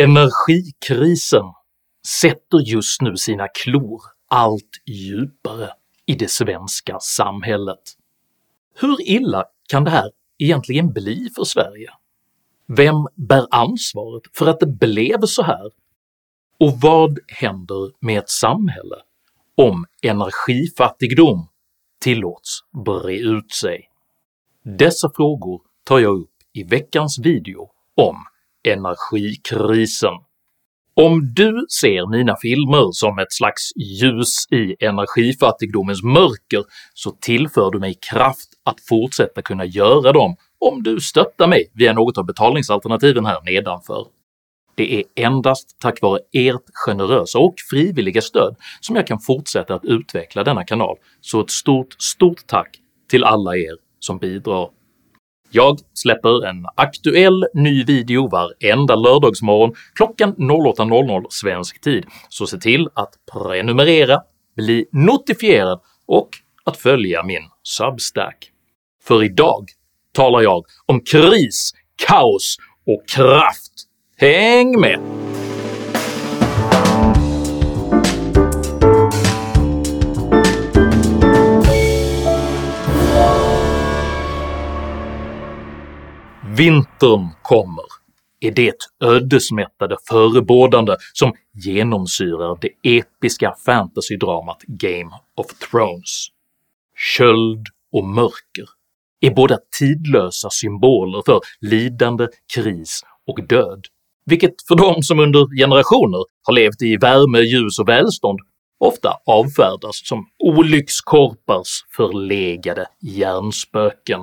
Energikrisen sätter just nu sina klor allt djupare i det svenska samhället. Hur illa kan det här egentligen bli för Sverige? Vem bär ansvaret för att det blev så här? Och vad händer med ett samhälle om energifattigdom tillåts bre ut sig? Dessa frågor tar jag upp i veckans video om energikrisen. Om du ser mina filmer som ett slags ljus i energifattigdomens mörker så tillför du mig kraft att fortsätta kunna göra dem om du stöttar mig via något av betalningsalternativen här nedanför. Det är endast tack vare ert generösa och frivilliga stöd som jag kan fortsätta att utveckla denna kanal, så ett stort, stort tack till alla er som bidrar. Jag släpper en aktuell ny video varenda lördagsmorgon klockan 08.00 svensk tid, så se till att prenumerera, bli notifierad och att följa min Substack. För idag talar jag om kris, kaos och kraft. Häng med! Vintern kommer är det ödesmättade förebådande som genomsyrar det episka fantasydramat Game of Thrones. Köld och mörker är båda tidlösa symboler för lidande, kris och död, vilket för de som under generationer har levt i värme, ljus och välstånd ofta avfärdas som olyckskorpars förlegade hjärnspöken.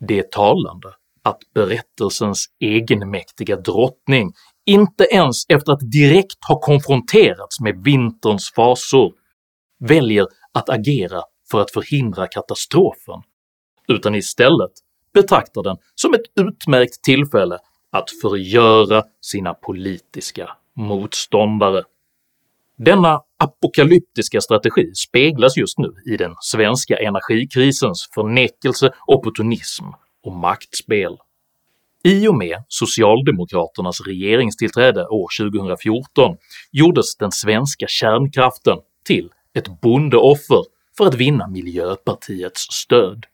Det är talande att berättelsens egenmäktiga drottning inte ens efter att direkt ha konfronterats med vinterns fasor väljer att agera för att förhindra katastrofen, utan istället betraktar den som ett utmärkt tillfälle att förgöra sina politiska motståndare. Denna apokalyptiska strategi speglas just nu i den svenska energikrisens förnekelse, opportunism och maktspel. I och med socialdemokraternas regeringstillträde år 2014 gjordes den svenska kärnkraften till ett bondeoffer för att vinna miljöpartiets stöd.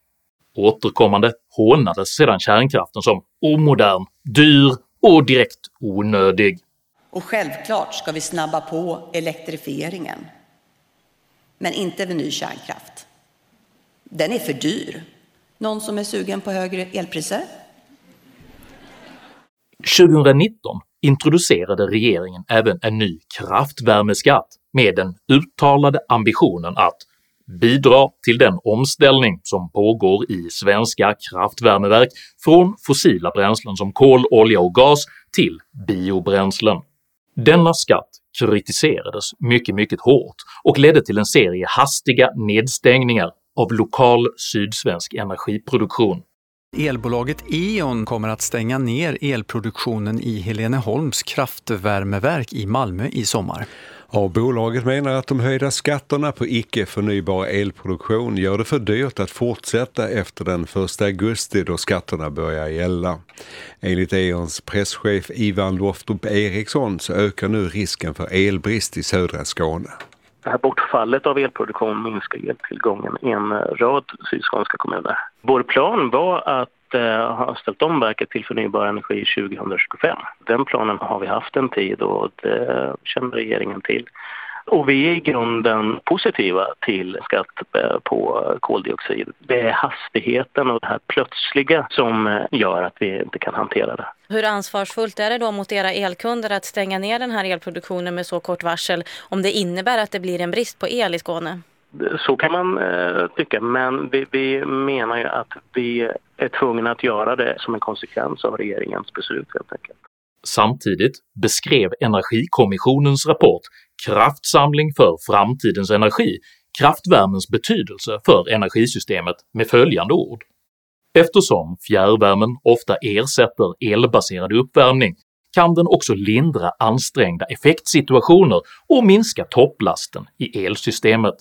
Återkommande hånades sedan kärnkraften som omodern, dyr och direkt onödig. Och självklart ska vi snabba på elektrifieringen. Men inte med ny kärnkraft. Den är för dyr. Någon som är sugen på högre elpriser? 2019 introducerade regeringen även en ny kraftvärmeskatt med den uttalade ambitionen att bidra till den omställning som pågår i svenska kraftvärmeverk från fossila bränslen som kol, olja och gas till biobränslen. Denna skatt kritiserades mycket, mycket hårt och ledde till en serie hastiga nedstängningar av lokal sydsvensk energiproduktion. Elbolaget E.ON kommer att stänga ner elproduktionen i Heleneholms kraftvärmeverk i Malmö i sommar. Ja, bolaget menar att de höjda skatterna på icke förnybar elproduktion gör det för dyrt att fortsätta efter den 1 augusti då skatterna börjar gälla. Enligt E.ONs presschef Ivan Loftup Eriksson så ökar nu risken för elbrist i södra Skåne. Det här bortfallet av elproduktion minskar eltillgången i en rad sydskånska kommuner. Vår plan var att eh, ha ställt om verket till förnybar energi 2025. Den planen har vi haft en tid och det känner regeringen till. Och vi är i grunden positiva till skatt eh, på koldioxid. Det är hastigheten och det här plötsliga som eh, gör att vi inte kan hantera det. Hur ansvarsfullt är det då mot era elkunder att stänga ner den här elproduktionen med så kort varsel om det innebär att det blir en brist på el i Skåne? Så kan man eh, tycka, men vi, vi, menar ju att vi är tvungna att göra det som en konsekvens av regeringens beslut helt enkelt. Samtidigt beskrev Energikommissionens rapport “Kraftsamling för framtidens energi” kraftvärmens betydelse för energisystemet med följande ord Eftersom fjärrvärmen ofta ersätter elbaserad uppvärmning kan den också lindra ansträngda effektsituationer och minska topplasten i elsystemet.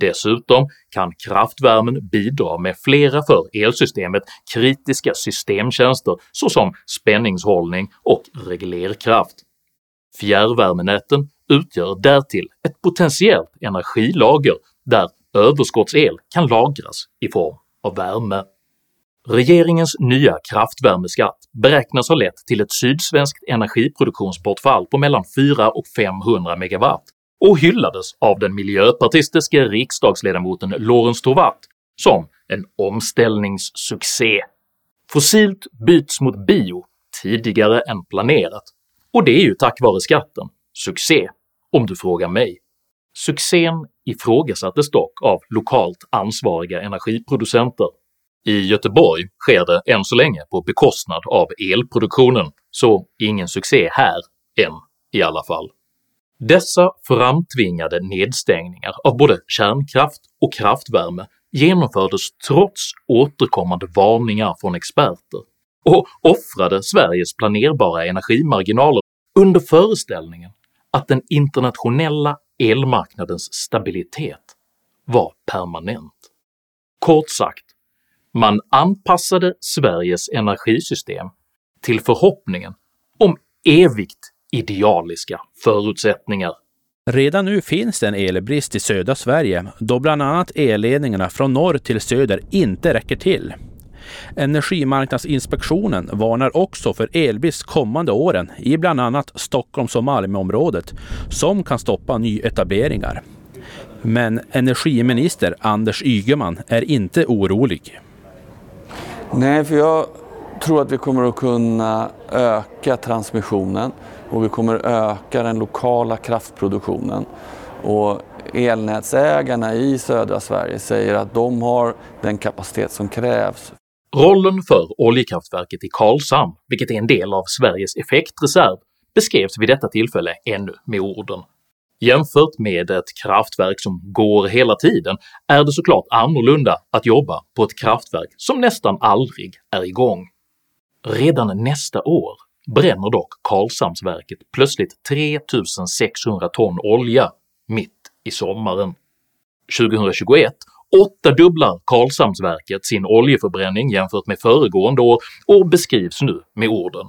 Dessutom kan kraftvärmen bidra med flera för elsystemet kritiska systemtjänster såsom spänningshållning och reglerkraft. Fjärrvärmenäten utgör därtill ett potentiellt energilager där överskottsel kan lagras i form av värme. Regeringens nya kraftvärmeskatt beräknas ha lett till ett sydsvenskt energiproduktionsbortfall på mellan 400 och 500 MW och hyllades av den miljöpartistiske riksdagsledamoten Lorentz Tovatt som en omställningssuccé. Fossilt byts mot bio tidigare än planerat, och det är ju tack vare skatten. Succé, om du frågar mig. Succén ifrågasattes dock av lokalt ansvariga energiproducenter. I Göteborg sker det än så länge på bekostnad av elproduktionen, så ingen succé här, än i alla fall. Dessa framtvingade nedstängningar av både kärnkraft och kraftvärme genomfördes trots återkommande varningar från experter och offrade Sveriges planerbara energimarginaler under föreställningen att den internationella elmarknadens stabilitet var permanent. Kort sagt, man anpassade Sveriges energisystem till förhoppningen om evigt idealiska förutsättningar. Redan nu finns det en elbrist i södra Sverige då bland annat elledningarna från norr till söder inte räcker till. Energimarknadsinspektionen varnar också för elbrist kommande åren i bland annat Stockholms och Malmöområdet som kan stoppa nyetableringar. Men energiminister Anders Ygeman är inte orolig. Nej, för jag tror att vi kommer att kunna öka transmissionen och vi kommer att öka den lokala kraftproduktionen. Och elnätsägarna i södra Sverige säger att de har den kapacitet som krävs. Rollen för oljekraftverket i Karlshamn, vilket är en del av Sveriges effektreserv, beskrevs vid detta tillfälle ännu med orden “Jämfört med ett kraftverk som går hela tiden är det såklart annorlunda att jobba på ett kraftverk som nästan aldrig är igång. Redan nästa år bränner dock Karlshamnsverket plötsligt 3600 ton olja mitt i sommaren. 2021 åttadubblar Karlshamnsverket sin oljeförbränning jämfört med föregående år och beskrivs nu med orden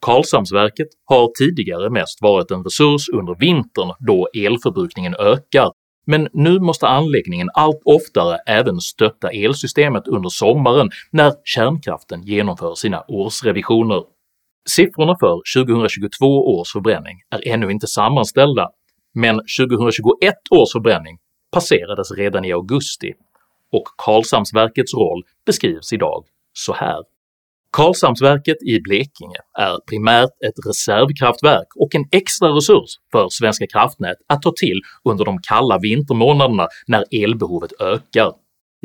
“Karlshamnsverket har tidigare mest varit en resurs under vintern då elförbrukningen ökar, men nu måste anläggningen allt oftare även stötta elsystemet under sommaren när kärnkraften genomför sina årsrevisioner. Siffrorna för 2022 års förbränning är ännu inte sammanställda, men 2021 års förbränning passerades redan i augusti och Karlshamnsverkets roll beskrivs idag så här. Karlshamnsverket i Blekinge är primärt ett reservkraftverk och en extra resurs för Svenska kraftnät att ta till under de kalla vintermånaderna när elbehovet ökar.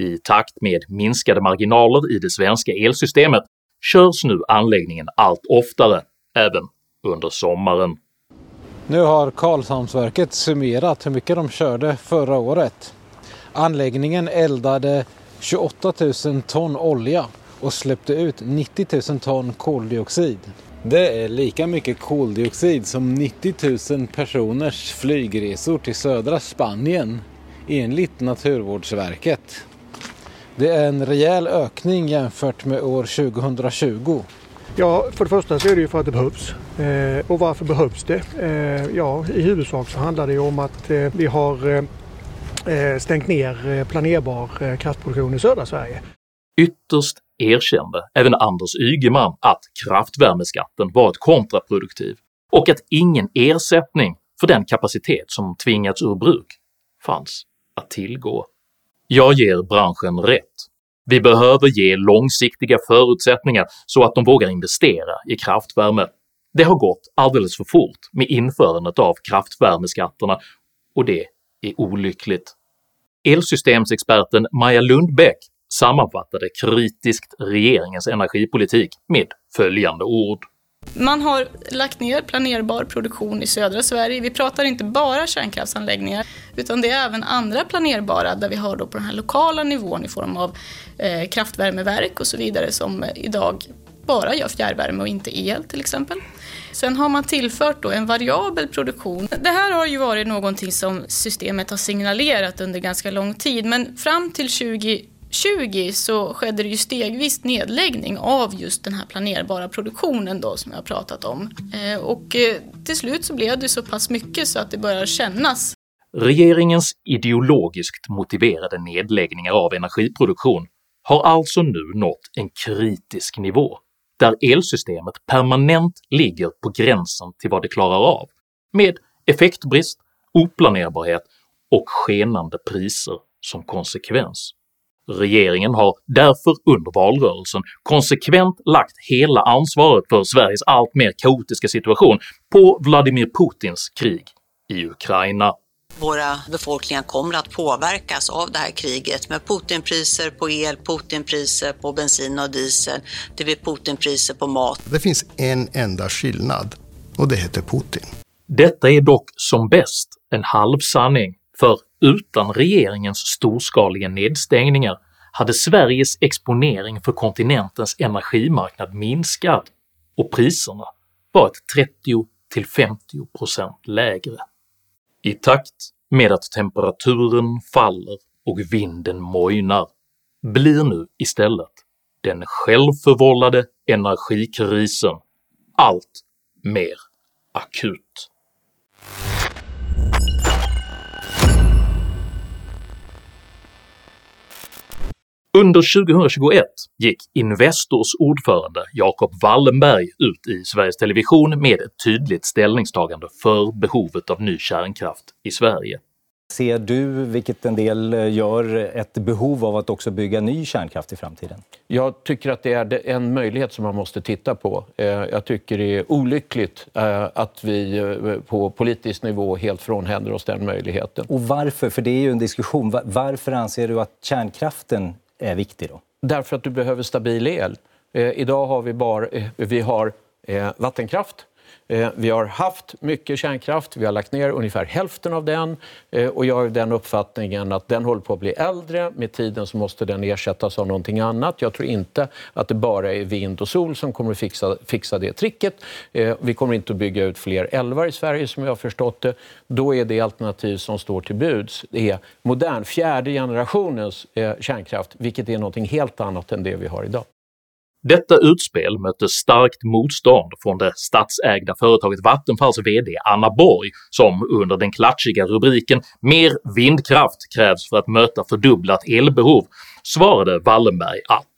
I takt med minskade marginaler i det svenska elsystemet körs nu anläggningen allt oftare, även under sommaren. Nu har Karlshamnsverket summerat hur mycket de körde förra året. Anläggningen eldade 28 000 ton olja och släppte ut 90 000 ton koldioxid. Det är lika mycket koldioxid som 90 000 personers flygresor till södra Spanien enligt Naturvårdsverket. Det är en rejäl ökning jämfört med år 2020. Ja, för det första så är det ju för att det behövs. Eh, och varför behövs det? Eh, ja, i huvudsak så handlar det ju om att eh, vi har eh, eh stängt ner eh, planerbar eh, kraftproduktion i södra Sverige. Ytterst erkände även Anders Ygeman att kraftvärmeskatten varit kontraproduktiv och att ingen ersättning för den kapacitet som tvingats ur bruk fanns att tillgå. Jag ger branschen rätt. Vi behöver ge långsiktiga förutsättningar så att de vågar investera i kraftvärme. Det har gått alldeles för fort med införandet av kraftvärmeskatterna och det är olyckligt. Elsystemsexperten Maja Lundbäck sammanfattade kritiskt regeringens energipolitik med följande ord man har lagt ner planerbar produktion i södra Sverige. Vi pratar inte bara kärnkraftsanläggningar utan det är även andra planerbara där vi har då på den här lokala nivån i form av eh, kraftvärmeverk och så vidare som idag bara gör fjärrvärme och inte el till exempel. Sen har man tillfört då en variabel produktion. Det här har ju varit någonting som systemet har signalerat under ganska lång tid men fram till 20 2020 så skedde det ju stegvis nedläggning av just den här planerbara produktionen då som jag har pratat om. Eh, och eh, till slut så blev det så pass mycket så att det börjar kännas. Regeringens ideologiskt motiverade nedläggningar av energiproduktion har alltså nu nått en kritisk nivå där elsystemet permanent ligger på gränsen till vad det klarar av, med effektbrist, oplanerbarhet och skenande priser som konsekvens. Regeringen har därför under valrörelsen konsekvent lagt hela ansvaret för Sveriges allt mer kaotiska situation på Vladimir Putins krig i Ukraina våra befolkningar kommer att påverkas av det här kriget med Putinpriser på el, Putinpriser på bensin och diesel, det blir Putinpriser på mat. Det finns en enda skillnad och det heter Putin. Detta är dock som bäst en halvsanning, för utan regeringens storskaliga nedstängningar hade Sveriges exponering för kontinentens energimarknad minskat och priserna varit 30-50% lägre. I takt med att temperaturen faller och vinden mojnar blir nu istället den självförvållade energikrisen allt mer akut. Under 2021 gick Investors ordförande Jacob Wallenberg ut i Sveriges Television med ett tydligt ställningstagande för behovet av ny kärnkraft i Sverige. Ser du, vilket en del gör, ett behov av att också bygga ny kärnkraft i framtiden? Jag tycker att det är en möjlighet som man måste titta på. Eh, jag tycker det är olyckligt eh, att vi eh, på politisk nivå helt frånhänder oss den möjligheten. Och varför? För det är ju en diskussion. Varför anser du att kärnkraften är viktig då? Därför att du behöver stabil el. Eh, idag har vi bara eh, vi har, eh, vattenkraft, Eh, vi har haft mycket kärnkraft, vi har lagt ner ungefär hälften av den eh, och jag har den uppfattningen att den håller på att bli äldre. Med tiden så måste den ersättas av någonting annat. Jag tror inte att det bara är vind och sol som kommer att fixa, fixa det tricket. Eh, vi kommer inte att bygga ut fler älvar i Sverige som jag har förstått det. Då är det alternativ som står till buds det är modern, fjärde generationens kärnkraft, vilket är någonting helt annat än det vi har idag. Detta utspel mötte starkt motstånd från det statsägda företaget Vattenfalls VD Anna Borg som under den klatschiga rubriken “Mer vindkraft krävs för att möta fördubblat elbehov” svarade Wallenberg att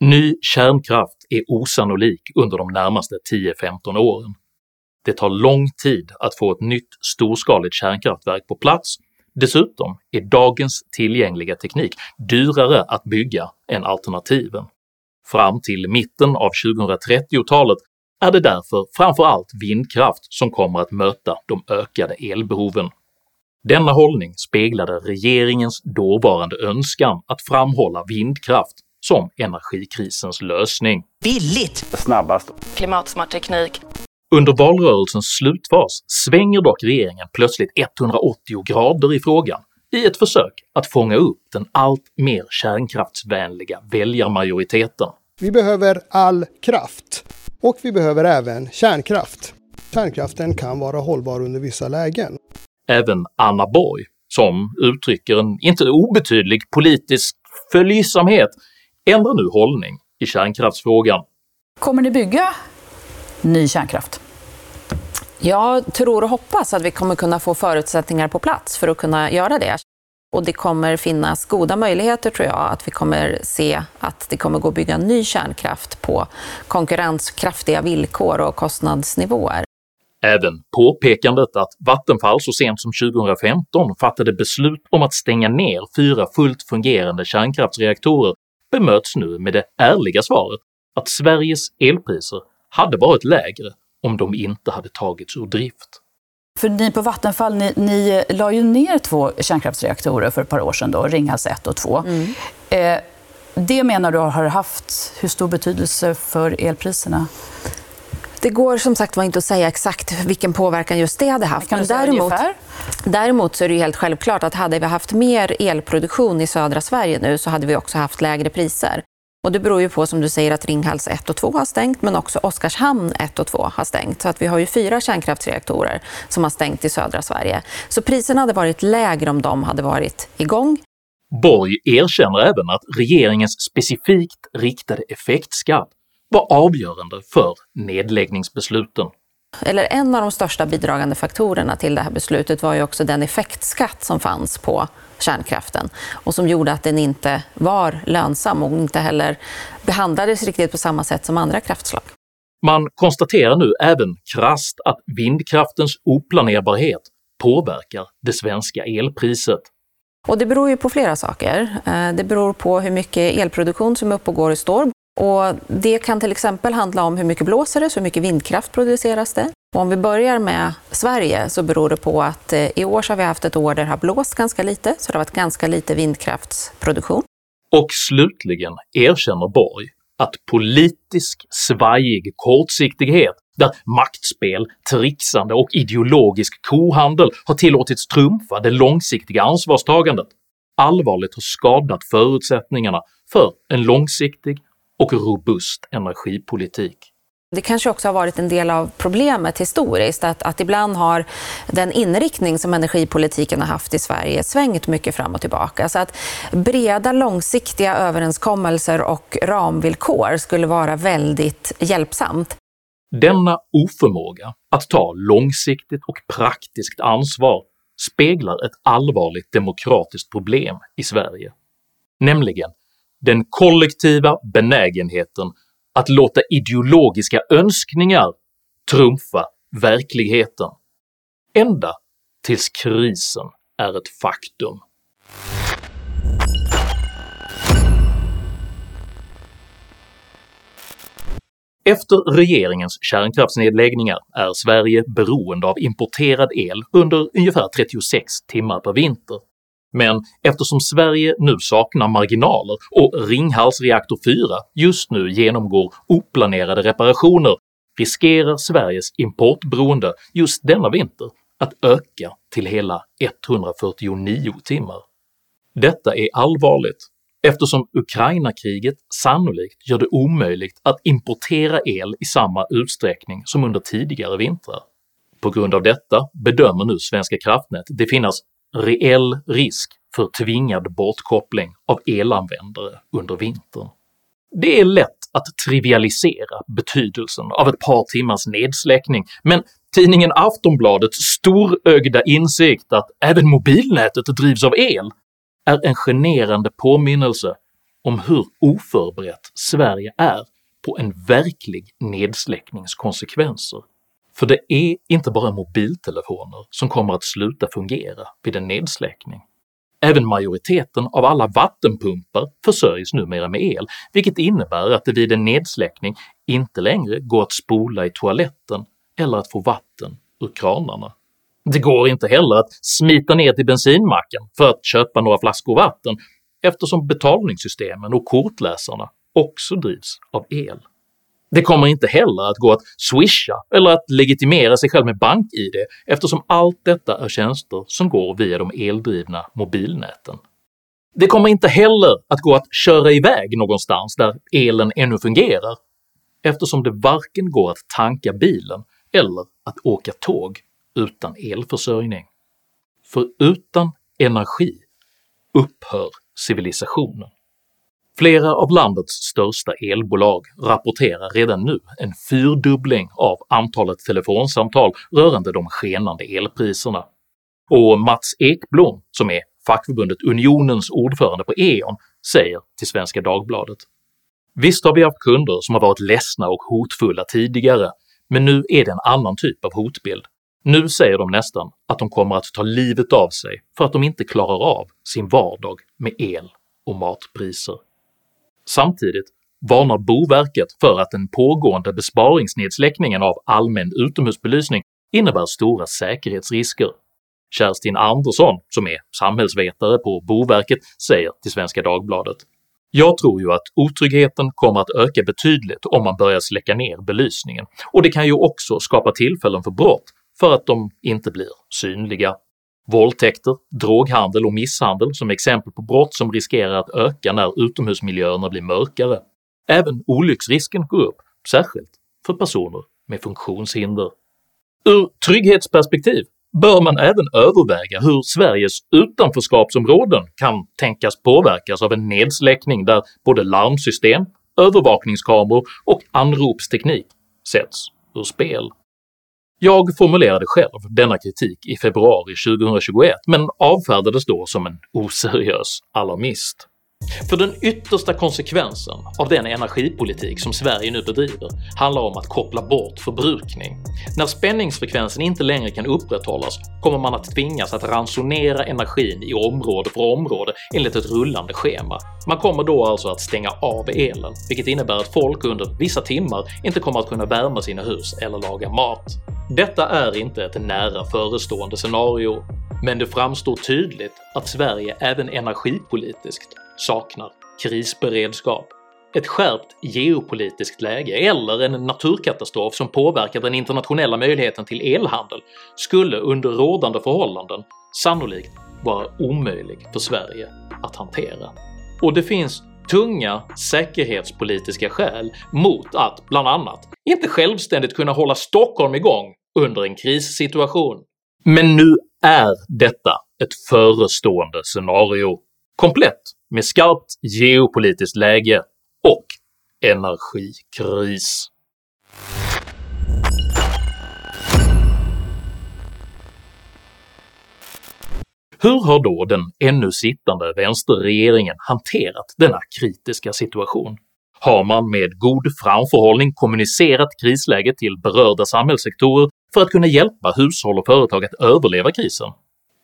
“Ny kärnkraft är osannolik under de närmaste 10-15 åren. Det tar lång tid att få ett nytt storskaligt kärnkraftverk på plats, dessutom är dagens tillgängliga teknik dyrare att bygga än alternativen. Fram till mitten av 2030-talet är det därför framför allt vindkraft som kommer att möta de ökade elbehoven. Denna hållning speglade regeringens dåvarande önskan att framhålla vindkraft som energikrisens lösning. Billigt! Snabbast. Klimatsmart teknik. Under valrörelsens slutfas svänger dock regeringen plötsligt 180 grader i frågan i ett försök att fånga upp den allt mer kärnkraftsvänliga väljarmajoriteten. Vi behöver all kraft och vi behöver även kärnkraft. Kärnkraften kan vara hållbar under vissa lägen. Även Anna Borg, som uttrycker en inte obetydlig politisk följsamhet, ändrar nu hållning i kärnkraftsfrågan. Kommer ni bygga ny kärnkraft? Jag tror och hoppas att vi kommer kunna få förutsättningar på plats för att kunna göra det. Och det kommer finnas goda möjligheter tror jag att vi kommer se att det kommer gå att bygga ny kärnkraft på konkurrenskraftiga villkor och kostnadsnivåer. Även påpekandet att Vattenfall så sent som 2015 fattade beslut om att stänga ner fyra fullt fungerande kärnkraftsreaktorer bemöts nu med det ärliga svaret att Sveriges elpriser hade varit lägre om de inte hade tagits ur drift. För ni på Vattenfall, ni, ni la ju ner två kärnkraftsreaktorer för ett par år sedan, då, Ringhals 1 och 2. Mm. Eh, det menar du har haft hur stor betydelse för elpriserna? Det går som sagt var inte att säga exakt vilken påverkan just det hade haft. Säga däremot, däremot så är det helt självklart att hade vi haft mer elproduktion i södra Sverige nu så hade vi också haft lägre priser. Och det beror ju på som du säger att Ringhals 1 och 2 har stängt men också Oskarshamn 1 och 2 har stängt. Så att vi har ju fyra kärnkraftsreaktorer som har stängt i södra Sverige. Så priserna hade varit lägre om de hade varit igång. Borg erkänner även att regeringens specifikt riktade effektskatt var avgörande för nedläggningsbesluten. Eller en av de största bidragande faktorerna till det här beslutet var ju också den effektskatt som fanns på kärnkraften och som gjorde att den inte var lönsam och inte heller behandlades riktigt på samma sätt som andra kraftslag. Man konstaterar nu även krasst att vindkraftens oplanerbarhet påverkar det svenska elpriset. Och det beror ju på flera saker. Eh, det beror på hur mycket elproduktion som är uppe och storm. Och det kan till exempel handla om hur mycket blåser det, så hur mycket vindkraft produceras det. Och om vi börjar med Sverige så beror det på att eh, i år så har vi haft ett år där det har blåst ganska lite, så det har varit ganska lite vindkraftsproduktion. Och slutligen erkänner Borg att politisk svajig kortsiktighet där maktspel, trixande och ideologisk kohandel har tillåtits trumfa det långsiktiga ansvarstagandet allvarligt har skadat förutsättningarna för en långsiktig och robust energipolitik. Det kanske också har varit en del av problemet historiskt, att, att ibland har den inriktning som energipolitiken har haft i Sverige svängt mycket fram och tillbaka. Så att breda långsiktiga överenskommelser och ramvillkor skulle vara väldigt hjälpsamt. Denna oförmåga att ta långsiktigt och praktiskt ansvar speglar ett allvarligt demokratiskt problem i Sverige, nämligen den kollektiva benägenheten att låta ideologiska önskningar trumfa verkligheten, ända tills krisen är ett faktum. Efter regeringens kärnkraftsnedläggningar är Sverige beroende av importerad el under ungefär 36 timmar per vinter men eftersom Sverige nu saknar marginaler och Ringhals reaktor 4 just nu genomgår oplanerade reparationer riskerar Sveriges importberoende just denna vinter att öka till hela 149 timmar. Detta är allvarligt eftersom Ukraina-kriget sannolikt gör det omöjligt att importera el i samma utsträckning som under tidigare vintrar. På grund av detta bedömer nu Svenska kraftnät det finnas reell risk för tvingad bortkoppling av elanvändare under vintern. Det är lätt att trivialisera betydelsen av ett par timmars nedsläckning, men tidningen Aftonbladets storögda insikt att även mobilnätet drivs av el är en generande påminnelse om hur oförberett Sverige är på en verklig nedsläcknings konsekvenser. För det är inte bara mobiltelefoner som kommer att sluta fungera vid en nedsläckning. Även majoriteten av alla vattenpumpar försörjs numera med el, vilket innebär att det vid en nedsläckning inte längre går att spola i toaletten eller att få vatten ur kranarna. Det går inte heller att smita ner till bensinmacken för att köpa några flaskor vatten eftersom betalningssystemen och kortläsarna också drivs av el. Det kommer inte heller att gå att swisha eller att legitimera sig själv med bank-id eftersom allt detta är tjänster som går via de eldrivna mobilnäten. Det kommer inte heller att gå att köra iväg någonstans där elen ännu fungerar eftersom det varken går att tanka bilen eller att åka tåg utan elförsörjning. För utan energi upphör civilisationen. Flera av landets största elbolag rapporterar redan nu en fyrdubbling av antalet telefonsamtal rörande de skenande elpriserna, och Mats Ekblom, som är fackförbundet Unionens ordförande på E.ON, säger till Svenska Dagbladet “Visst har vi haft kunder som har varit ledsna och hotfulla tidigare, men nu är det en annan typ av hotbild. Nu säger de nästan att de kommer att ta livet av sig för att de inte klarar av sin vardag med el och matpriser. Samtidigt varnar Boverket för att den pågående besparingsnedsläckningen av allmän utomhusbelysning innebär stora säkerhetsrisker. Kerstin Andersson, som är samhällsvetare på Boverket, säger till Svenska Dagbladet “Jag tror ju att otryggheten kommer att öka betydligt om man börjar släcka ner belysningen, och det kan ju också skapa tillfällen för brott för att de inte blir synliga. Våldtäkter, droghandel och misshandel som exempel på brott som riskerar att öka när utomhusmiljöerna blir mörkare Även olycksrisken går upp, särskilt för personer med funktionshinder. Ur trygghetsperspektiv bör man även överväga hur Sveriges utanförskapsområden kan tänkas påverkas av en nedsläckning där både larmsystem, övervakningskameror och anropsteknik sätts ur spel. Jag formulerade själv denna kritik i februari 2021 men avfärdades då som en oseriös alarmist. För den yttersta konsekvensen av den energipolitik som Sverige nu bedriver handlar om att koppla bort förbrukning. När spänningsfrekvensen inte längre kan upprätthållas kommer man att tvingas att ransonera energin i område för område enligt ett rullande schema. Man kommer då alltså att stänga av elen, vilket innebär att folk under vissa timmar inte kommer att kunna värma sina hus eller laga mat. Detta är inte ett nära förestående scenario, men det framstår tydligt att Sverige även energipolitiskt saknar krisberedskap. Ett skärpt geopolitiskt läge eller en naturkatastrof som påverkar den internationella möjligheten till elhandel skulle under rådande förhållanden sannolikt vara omöjlig för Sverige att hantera. Och det finns tunga säkerhetspolitiska skäl mot att, bland annat, inte självständigt kunna hålla Stockholm igång under en krissituation. Men nu är detta ett förestående scenario, komplett med skarpt geopolitiskt läge och energikris. Hur har då den ännu sittande vänsterregeringen hanterat denna kritiska situation? Har man med god framförhållning kommunicerat krisläget till berörda samhällssektorer för att kunna hjälpa hushåll och företag att överleva krisen?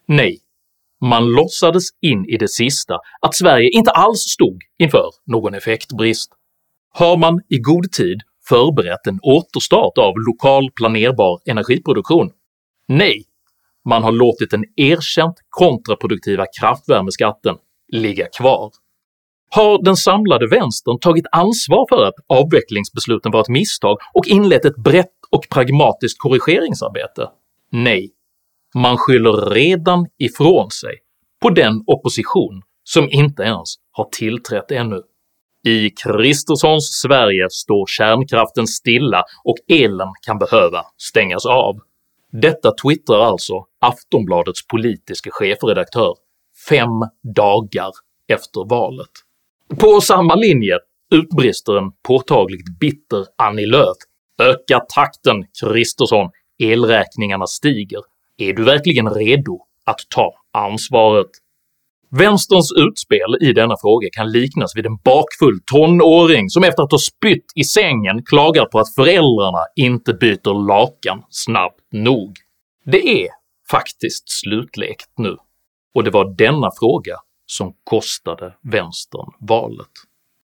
Nej, man låtsades in i det sista att Sverige inte alls stod inför någon effektbrist. Har man i god tid förberett en återstart av lokal planerbar energiproduktion? Nej, man har låtit den erkänt kontraproduktiva kraftvärmeskatten ligga kvar. Har den samlade vänstern tagit ansvar för att avvecklingsbesluten var ett misstag och inlett ett brett och pragmatiskt korrigeringsarbete? Nej, man skyller redan ifrån sig på den opposition som inte ens har tillträtt ännu. I Kristerssons Sverige står kärnkraften stilla och elen kan behöva stängas av. Detta twittrar alltså Aftonbladets politiske chefredaktör fem dagar efter valet. På samma linje utbrister en påtagligt bitter Annie Lööf “Öka takten Kristersson, elräkningarna stiger. Är du verkligen redo att ta ansvaret?” Vänsterns utspel i denna fråga kan liknas vid en bakfull tonåring som efter att ha spytt i sängen klagar på att föräldrarna inte byter lakan snabbt nog. Det är faktiskt slutlekt nu, och det var denna fråga som kostade vänstern valet.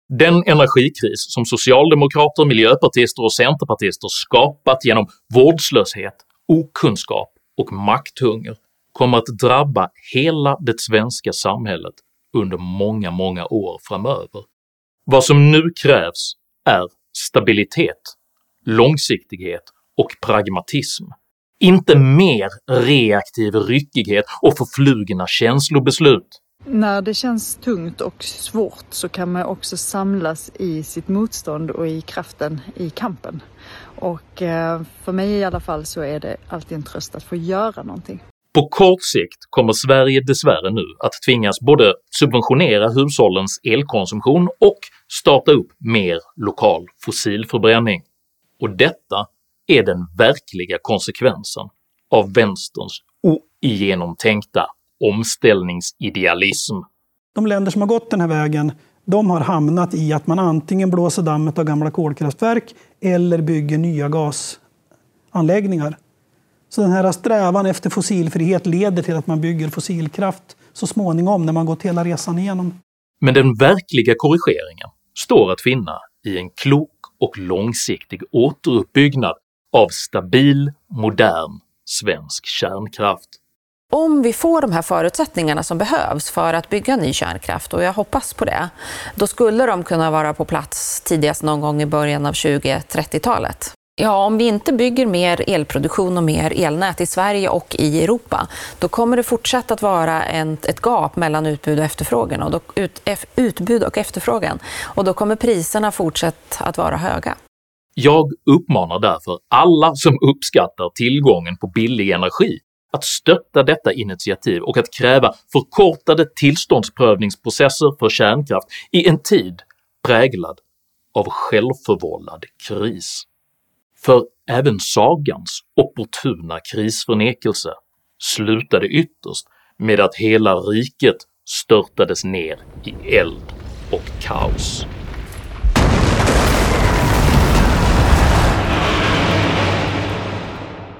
Den energikris som socialdemokrater, miljöpartister och centerpartister skapat genom vårdslöshet, okunskap och makthunger kommer att drabba hela det svenska samhället under många, många år framöver. Vad som nu krävs är stabilitet, långsiktighet och pragmatism, inte mer reaktiv ryckighet och förflugna känslobeslut. När det känns tungt och svårt så kan man också samlas i sitt motstånd och i kraften i kampen. Och eh, för mig i alla fall så är det alltid en tröst att få göra någonting. På kort sikt kommer Sverige dessvärre nu att tvingas både subventionera hushållens elkonsumtion och starta upp mer lokal fossilförbränning, och detta är den verkliga konsekvensen av vänsterns ogenomtänkta omställningsidealism. De länder som har gått den här vägen de har hamnat i att man antingen blåser dammet av gamla kolkraftverk eller bygger nya gasanläggningar. Så den här strävan efter fossilfrihet leder till att man bygger fossilkraft så småningom när man gått hela resan igenom. Men den verkliga korrigeringen står att finna i en klok och långsiktig återuppbyggnad av stabil, modern svensk kärnkraft. Om vi får de här förutsättningarna som behövs för att bygga ny kärnkraft, och jag hoppas på det, då skulle de kunna vara på plats tidigast någon gång i början av 2030-talet. Ja, om vi inte bygger mer elproduktion och mer elnät i Sverige och i Europa, då kommer det fortsatt att vara ett gap mellan utbud och efterfrågan. Och då, ut, utbud och efterfrågan. Och då kommer priserna fortsatt att vara höga. Jag uppmanar därför alla som uppskattar tillgången på billig energi att stötta detta initiativ och att kräva förkortade tillståndsprövningsprocesser för kärnkraft i en tid präglad av självförvållad kris. För även sagans opportuna krisförnekelse slutade ytterst med att hela riket störtades ner i eld och kaos.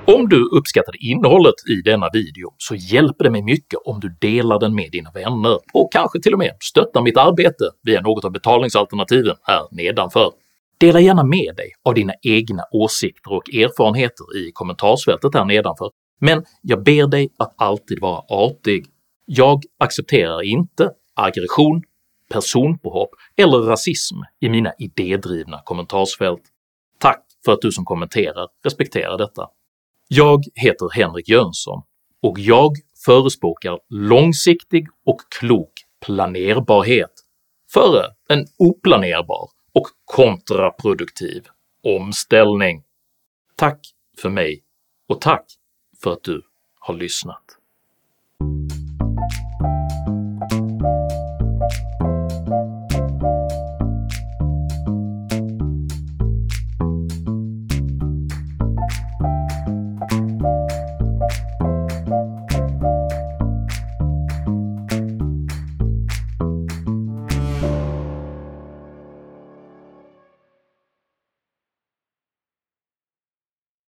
Om du uppskattade innehållet i denna video så hjälper det mig mycket om du delar den med dina vänner och kanske till och med stöttar mitt arbete via något av betalningsalternativen här nedanför. Dela gärna med dig av dina egna åsikter och erfarenheter i kommentarsfältet här nedanför, men jag ber dig att alltid vara artig. Jag accepterar inte aggression, personpåhopp eller rasism i mina idédrivna kommentarsfält. Tack för att du som kommenterar respekterar detta. Jag heter Henrik Jönsson och jag förespråkar långsiktig och klok planerbarhet före en oplanerbar och kontraproduktiv omställning. Tack för mig och tack för att du har lyssnat.